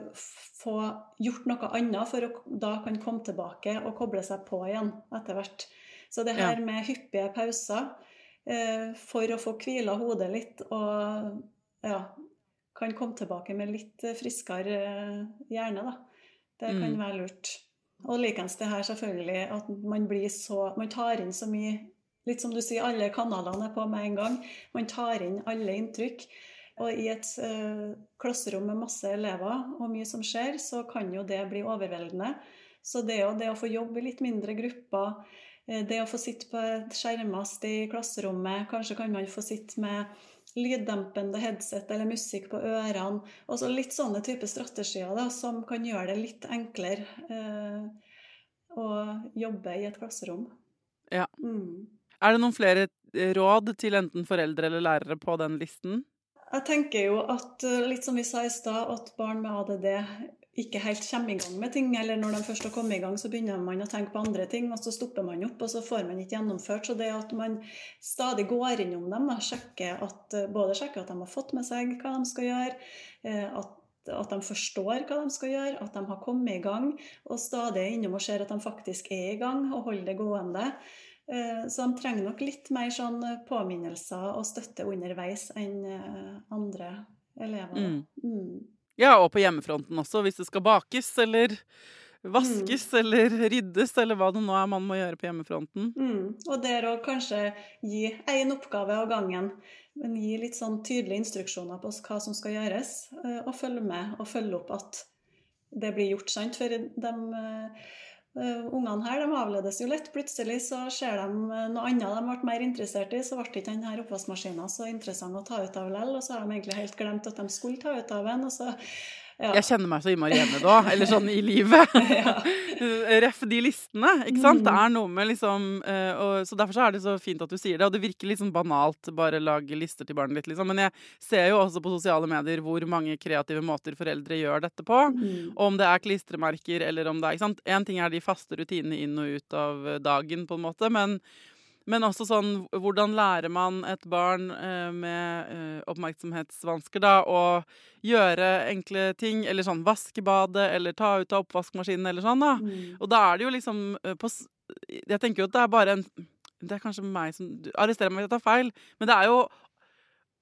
Få gjort noe annet for å da kan komme tilbake og koble seg på igjen etter hvert. Så det her med hyppige pauser eh, for å få hvila hodet litt og ja, kan komme tilbake med litt friskere hjerne, da. Det kan Mm. være lurt. Og likens det her selvfølgelig at man blir så Man tar inn så mye Litt som du sier, alle kanalene er på med en gang. Man tar inn alle inntrykk. Og i et uh, klasserom med masse elever og mye som skjer, så kan jo det bli overveldende. Så det, det å få jobbe i litt mindre grupper, eh, det å få sitte på et skjermast i klasserommet, kanskje kan man få sitte med lyddempende headset eller musikk på ørene. Og så litt sånne type strategier da, som kan gjøre det litt enklere eh, å jobbe i et klasserom. Ja. Mm. Er det noen flere eh, råd til enten foreldre eller lærere på den listen? Jeg tenker jo at, eh, litt som vi sa i stad, at barn med ADD ikke helt kommer i gang med ting. Eller når de først har kommet i gang, så begynner man å tenke på andre ting, og så stopper man opp, og så får man ikke gjennomført. Så det at man stadig går innom dem, sjekker at, eh, både sjekker at de har fått med seg hva de skal gjøre, at, at de forstår hva de skal gjøre, at de har kommet i gang, og stadig innom og ser at de faktisk er i gang, og holder det gående. Eh, Så de trenger nok litt mer sånn påminnelser og støtte underveis enn eh, andre elever. Mm. Mm. Ja, og på hjemmefronten også, hvis det skal bakes eller vaskes Mm. eller ryddes, eller hva det nå er man må gjøre på hjemmefronten. Mm. Og der å kanskje gi én oppgave av gangen, men gi litt sånn tydelige instruksjoner på hva som skal gjøres, eh, og følge med og følge opp at det blir gjort, sant. For de eh, ungene her de avledes jo lett. Plutselig så ser de eh, noe annet de ble mer interessert i, så ble ikke denne oppvaskmaskinen så interessant å ta ut av likevel. Og så har de egentlig helt glemt at de skulle ta ut av den. og så ja. Jeg kjenner meg så innmari hjemme da, eller sånn i livet. Ja. Ref de listene, ikke sant? Mm. Det er noe med liksom eh, og, Så derfor så er det så fint at du sier det, og det virker litt sånn banalt bare lage lister til barnet ditt, liksom. Men jeg ser jo også på sosiale medier hvor mange kreative måter foreldre gjør dette på. Mm. Om det er klistremerker eller om det er ikke sant? En ting er de faste rutinene inn og ut av eh, dagen, på en måte, men, men også sånn Hvordan lærer man et barn eh, med eh, oppmerksomhetsvansker da å gjøre enkle ting, eller sånn vaske badet, eller ta ut av oppvaskmaskinen, eller sånn, da. Mm. Og da er det jo liksom eh, på, Jeg tenker jo at det er bare en Det er kanskje meg som du Arrester meg hvis jeg tar feil, men det er jo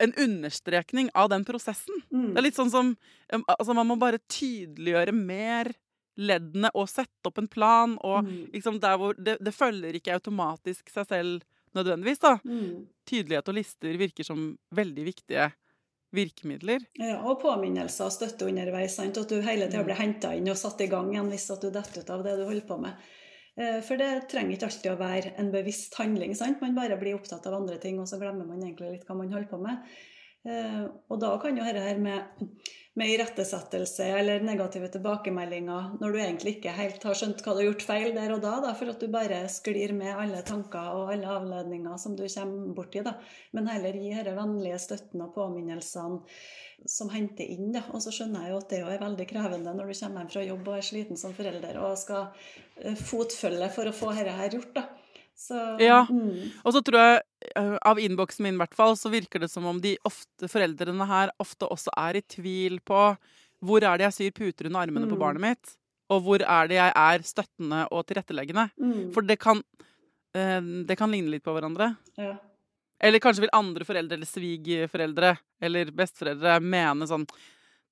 en understrekning av den prosessen. Mm. Det er litt sånn som Altså, man må bare tydeliggjøre mer leddene og sette opp en plan, og Mm. liksom der hvor det, det følger ikke automatisk seg selv nødvendigvis, da. Mm. Tydelighet og lister virker som veldig viktige virkemidler. Ja, og påminnelser og støtte underveis. Sant? At du hele tida Mm. blir henta inn og satt i gang igjen hvis at du detter ut av det du holder på med. Eh, For det trenger ikke alltid å være en bevisst handling. Sant? Man bare blir opptatt av andre ting, og så glemmer man egentlig litt hva man holder på med. Eh, Og da kan jo dette her med med irettesettelse eller negative tilbakemeldinger når du egentlig ikke helt har skjønt hva du har gjort feil der og da, da for at du bare sklir med alle tanker og alle avledninger som du kommer borti. Da. Men heller gi disse vennlige støttene og påminnelsene som henter inn. Da. Og så skjønner jeg jo at det er veldig krevende når du kommer hjem fra jobb og er sliten som forelder og skal eh, fotfølge for å få dette her gjort. da. Så, ja. Mm. Og så tror jeg, av innboksen min i hvert fall, så virker det som om de ofte, foreldrene her ofte også er i tvil på hvor er det jeg syr puter under armene mm. på barnet mitt, og hvor er det jeg er støttende og tilretteleggende. Mm. For det kan, eh, det kan ligne litt på hverandre. Ja. Eller kanskje vil andre foreldre eller svigerforeldre eller besteforeldre mene sånn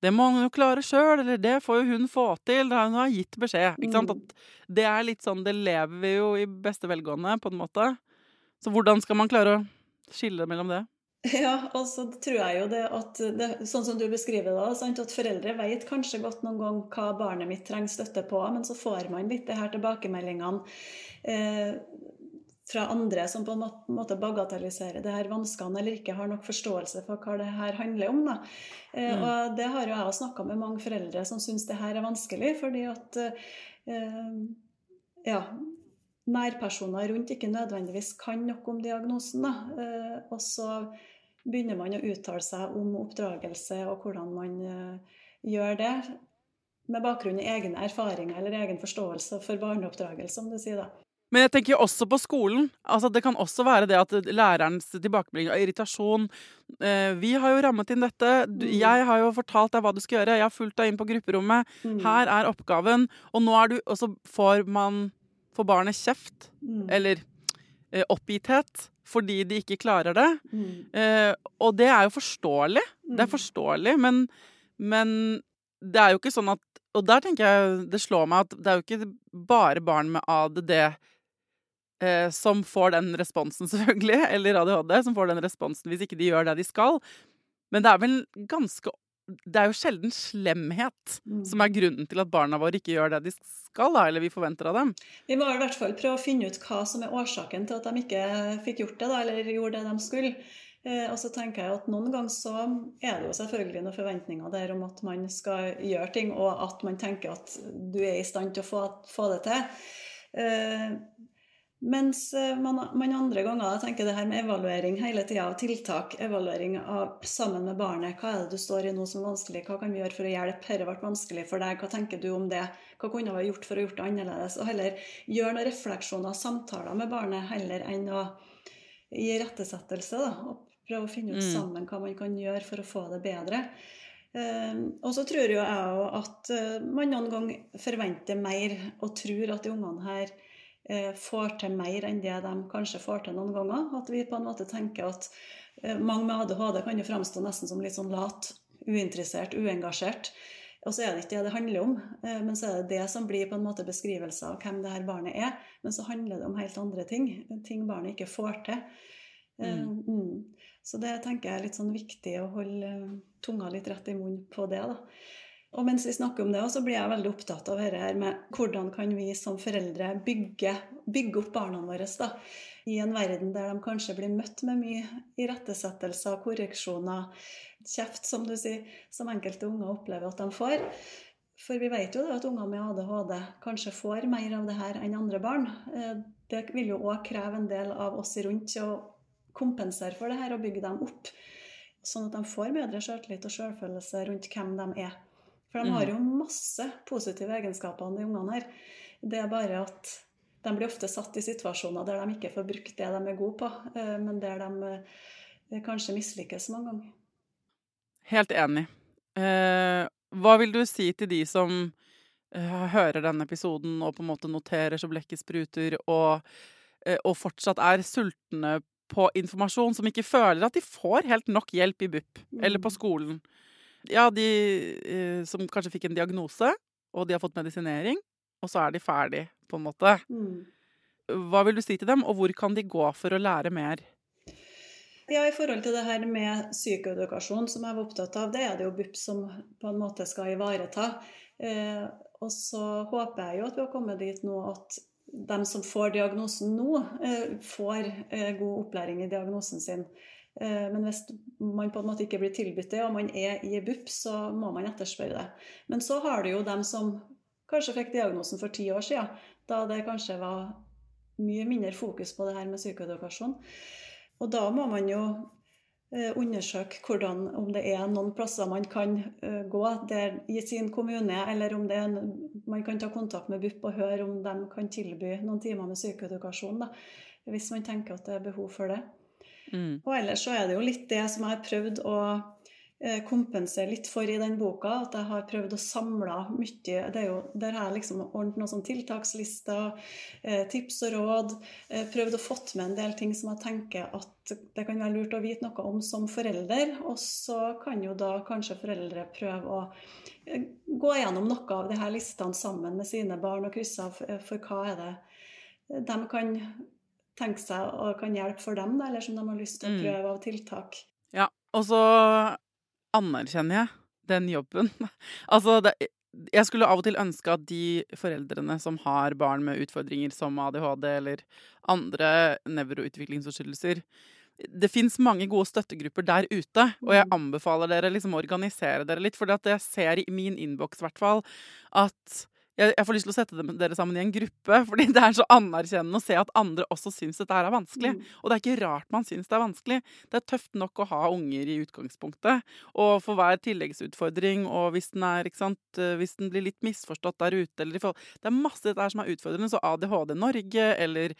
det må hun jo klare sjøl, eller det får jo hun få til. Hun har gitt beskjed. Ikke sant? Mm. At det er litt sånn, det lever vi jo i beste velgående, på en måte. Så hvordan skal man klare å skille mellom det? Ja, og så tror jeg jo det at det, Sånn som du beskriver det, sant, at foreldre vet kanskje godt noen gang hva barnet mitt trenger støtte på, men så får man litt det her tilbakemeldingene. Eh, fra andre som på en måte bagatelliserer det her vanskene, eller ikke har nok forståelse for hva det her handler om. Da. Eh, mm. Og det har jo jeg snakka med mange foreldre som syns det her er vanskelig, fordi at eh, ja, nærpersoner rundt ikke nødvendigvis kan noe om diagnosen. Da. Eh, og så begynner man å uttale seg om oppdragelse og hvordan man eh, gjør det, med bakgrunn i egne erfaringer eller egen forståelse for barneoppdragelse, om du sier. da. Men jeg tenker også på skolen. Altså, det kan også være det at lærerens tilbakemelding og irritasjon eh, Vi har jo rammet inn dette. Du, mm. jeg har jo fortalt deg hva du skal gjøre. Jeg har fulgt deg inn på grupperommet. Mm. Her er oppgaven. Og nå er du Og så får man Får barnet kjeft. Mm. Eller eh, oppgitthet. Fordi de ikke klarer det. Mm. Eh, og det er jo forståelig. Det er mm. forståelig, men, men det er jo ikke sånn at Og der tenker jeg det slår meg at det er jo ikke bare barn med ADD eh, som får den responsen, selvfølgelig, eller ADHD, som får den responsen hvis ikke de gjør det de skal. Men det er vel ganske Det er jo sjelden slemhet mm. som er grunnen til at barna våre ikke gjør det de skal, eller vi forventer av dem. Vi må i hvert fall prøve å finne ut hva som er årsaken til at de ikke fikk gjort det, da, eller gjorde det de skulle. Eh, og så tenker jeg at Noen ganger så er det jo selvfølgelig noen forventninger der om at man skal gjøre ting, og at man tenker at du er i stand til å få, få det til. Eh, mens eh, man, man, andre ganger tenker det her med evaluering hele tida av tiltak. Evaluering av, sammen med barnet. Hva er det du står i nå som er vanskelig? Hva kan vi gjøre for å hjelpe? Dette ble vanskelig for deg. Hva tenker du om det? Hva kunne vi gjort for å gjøre det annerledes? Og heller gjøre noen refleksjoner, samtaler med barnet, heller enn å gi rettesettelse. Da, og prøve å finne ut mm. sammen hva man kan gjøre for å få det bedre. Uh, og så tror jo jeg at uh, man noen ganger forventer mer og tror at de ungene her får til mer enn det de kanskje får til noen ganger. At vi på en måte tenker at eh, mange med ADHD kan jo framstå nesten som litt sånn lat, uinteressert, uengasjert. Og så er det ikke det det handler om, eh, men så er det det som blir på en måte beskrivelse av hvem det her barnet er. Men så handler det om helt andre ting. Ting barnet ikke får til. Mm. Mm. Så det tenker jeg er litt sånn viktig å holde tunga litt rett i munnen på det. da. Og mens vi snakker om det, så blir jeg veldig opptatt av dette med hvordan kan vi som foreldre bygge, bygge opp barna våre da, i en verden der de kanskje blir møtt med mye irettesettelser, korreksjoner, kjeft, som du sier, som enkelte unger opplever at de får. For vi vet jo at unger med ADHD kanskje får mer av det her enn andre barn. Eh, det vil jo òg kreve en del av oss rundt å kompensere for det her og bygge dem opp. Sånn at de får bedre selvtillit og sjølfølelse rundt hvem de er. For de har jo mm. masse positive egenskaper, de ungene her. Det er bare at de blir ofte satt i situasjoner der de ikke får brukt det de er gode på, eh, men der de eh, kanskje mislykkes mange ganger. Helt enig. Eh, hva vil du si til de som hører denne episoden og på en måte noterer så blekket spruter, og, og fortsatt er sultne på informasjon, som ikke føler at de får helt nok hjelp i BUP eller på mm. skolen? Ja, de eh, som kanskje fikk en diagnose, og de har fått medisinering, og så er de ferdig, på en måte. Mm. Hva vil du si til dem, og hvor kan de gå for å lære mer? Ja, I forhold til det her med psykoedukasjon, som jeg var opptatt av, det er det jo BUP som på en måte skal ivareta. Eh, og så håper jeg jo at vi har kommet dit nå at de som får diagnosen nå, eh, får eh, god opplæring i diagnosen sin men hvis man på en måte ikke blir tilbudt det, og man er i BUP, så må man etterspørre det. Men så har du jo dem som kanskje fikk diagnosen for ti år siden, da det kanskje var mye mindre fokus på det her med psykoedukasjon. Og da må man jo eh, undersøke hvordan, om det er noen plasser man kan uh, gå der, i sin kommune, eller om en, man kan ta kontakt med BUP og høre om de kan tilby noen timer med psykoedukasjon. Da, hvis man tenker at det er behov for det. Mm. Og ellers så er det jo litt det som jeg har prøvd å Eh, kompensere litt for i den boka. At jeg har prøvd å samle mye. Det er jo, der har jeg liksom ordnet noen sånn tiltakslister, eh, tips og råd. Eh, prøvd å fått med en del ting som jeg tenker at det kan være lurt å vite noe om som forelder. Og så kan jo da kanskje foreldre prøve å gå gjennom noe av de her listene sammen med sine barn og krysse av for hva er det de kan tenke seg og kan hjelpe for dem, eller som de har lyst til å mm. prøve av tiltak. Ja, og så anerkjenner jeg den jobben. altså, det, jeg skulle av og til ønske at de foreldrene som har barn med utfordringer som ADHD eller andre nevroutviklingsforstyrrelser det fins mange gode støttegrupper der ute, og jeg mm. anbefaler dere liksom å organisere dere litt. For jeg ser i min innboks hvert at jeg, jeg, får lyst til å sette dere sammen i en gruppe, fordi det er så anerkjennende å se at andre også syns dette er vanskelig. Mm. Og det er ikke rart man syns det er vanskelig. Det er tøft nok å ha unger i utgangspunktet. Og for hver tilleggsutfordring, og hvis den, er, sant, eh, hvis den blir litt misforstått der ute eller Det er masse dette her som er utfordrende. Så ADHD Norge eller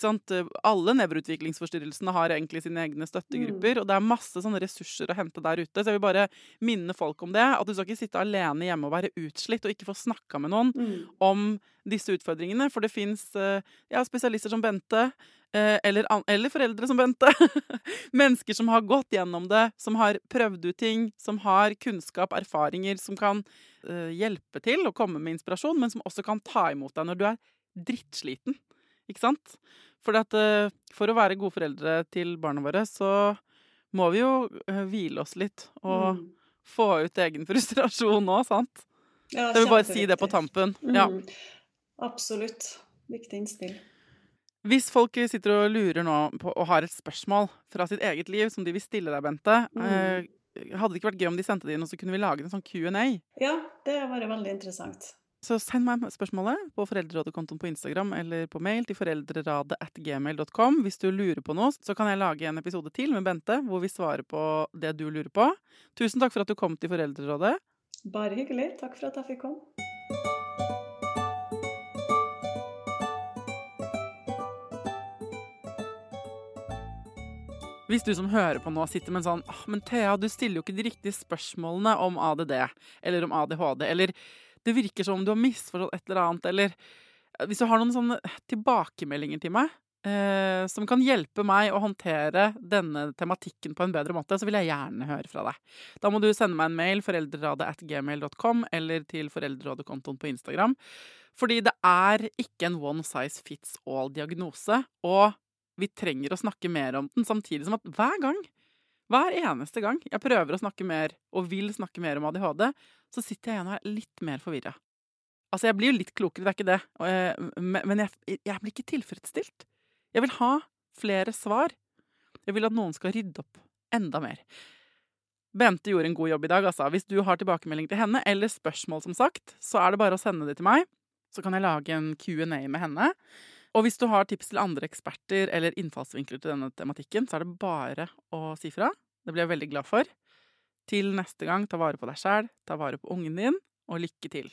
sant, Alle nevroutviklingsforstyrrelsene har egentlig sine egne støttegrupper. Mm. Og det er masse sånne ressurser å hente der ute. Så jeg vil bare minne folk om det. At du skal ikke sitte alene hjemme og være utslitt og ikke få snakka med noen mm. om disse utfordringene. For det fins eh, ja, spesialister som Bente, eh, eller, eller, foreldre som Bente. Mennesker som har gått gjennom det, som har prøvd ut ting, som har kunnskap, erfaringer, som kan uh, hjelpe til å komme med inspirasjon, men som også kan ta imot deg når du er drittsliten. Ikke sant? For, at, for å være gode foreldre til barna våre, så må vi jo hvile oss litt og mm. få ut egen frustrasjon òg, sant? Ja, jeg vil bare si det på tampen. Mm. Absolutt. Viktig innspill. Hvis folk sitter og lurer nå på, og har et spørsmål fra sitt eget liv som de vil stille deg, Bente, mm. eh, hadde det ikke vært gøy om de sendte det inn, og så kunne vi lage en sånn Q&A? Ja, det var veldig interessant. Så send meg spørsmålet på Foreldrerådet-kontoen på Instagram eller på mail til foreldreradet.gmail.com. Hvis du lurer på noe, så kan jeg lage en episode til med Bente hvor vi svarer på det du lurer på. Tusen takk for at du kom til Foreldrerådet. Bare hyggelig. Takk for at jeg fikk komme. Hvis du som hører på nå sitter med en sånn ah, men Thea, du stiller jo ikke de riktige spørsmålene om ADD eller om ADHD, eller det virker som om du har misforstått et eller annet, eller Hvis du har noen sånne tilbakemeldinger til meg, eh, som kan hjelpe meg å håndtere denne tematikken på en bedre måte, så vil jeg gjerne høre fra deg. Da må du sende meg en mail foreldreradet.gmail.com eller til Foreldrerådekontoen på Instagram. Fordi det er ikke en one size fits all-diagnose, og vi trenger å snakke mer om den, samtidig som at hver gang, hver eneste gang jeg prøver å snakke mer, og vil snakke mer om ADHD, så sitter jeg igjen og er litt mer forvirra. Altså, jeg blir jo litt klokere, det er ikke det, men jeg, jeg blir ikke tilfredsstilt. Jeg vil ha flere svar. Jeg vil at noen skal rydde opp enda mer. Bente gjorde en god jobb i dag, altså. Hvis du har tilbakemelding til henne, eller spørsmål, som sagt, så er det bare å sende det til meg. Så kan jeg lage en Q&A med henne. Og hvis du har tips til andre eksperter eller innfallsvinkler til denne tematikken, så er det bare å si fra. Det blir jeg veldig glad for. Til neste gang, ta vare på deg sjæl, ta vare på ungen din, og lykke til.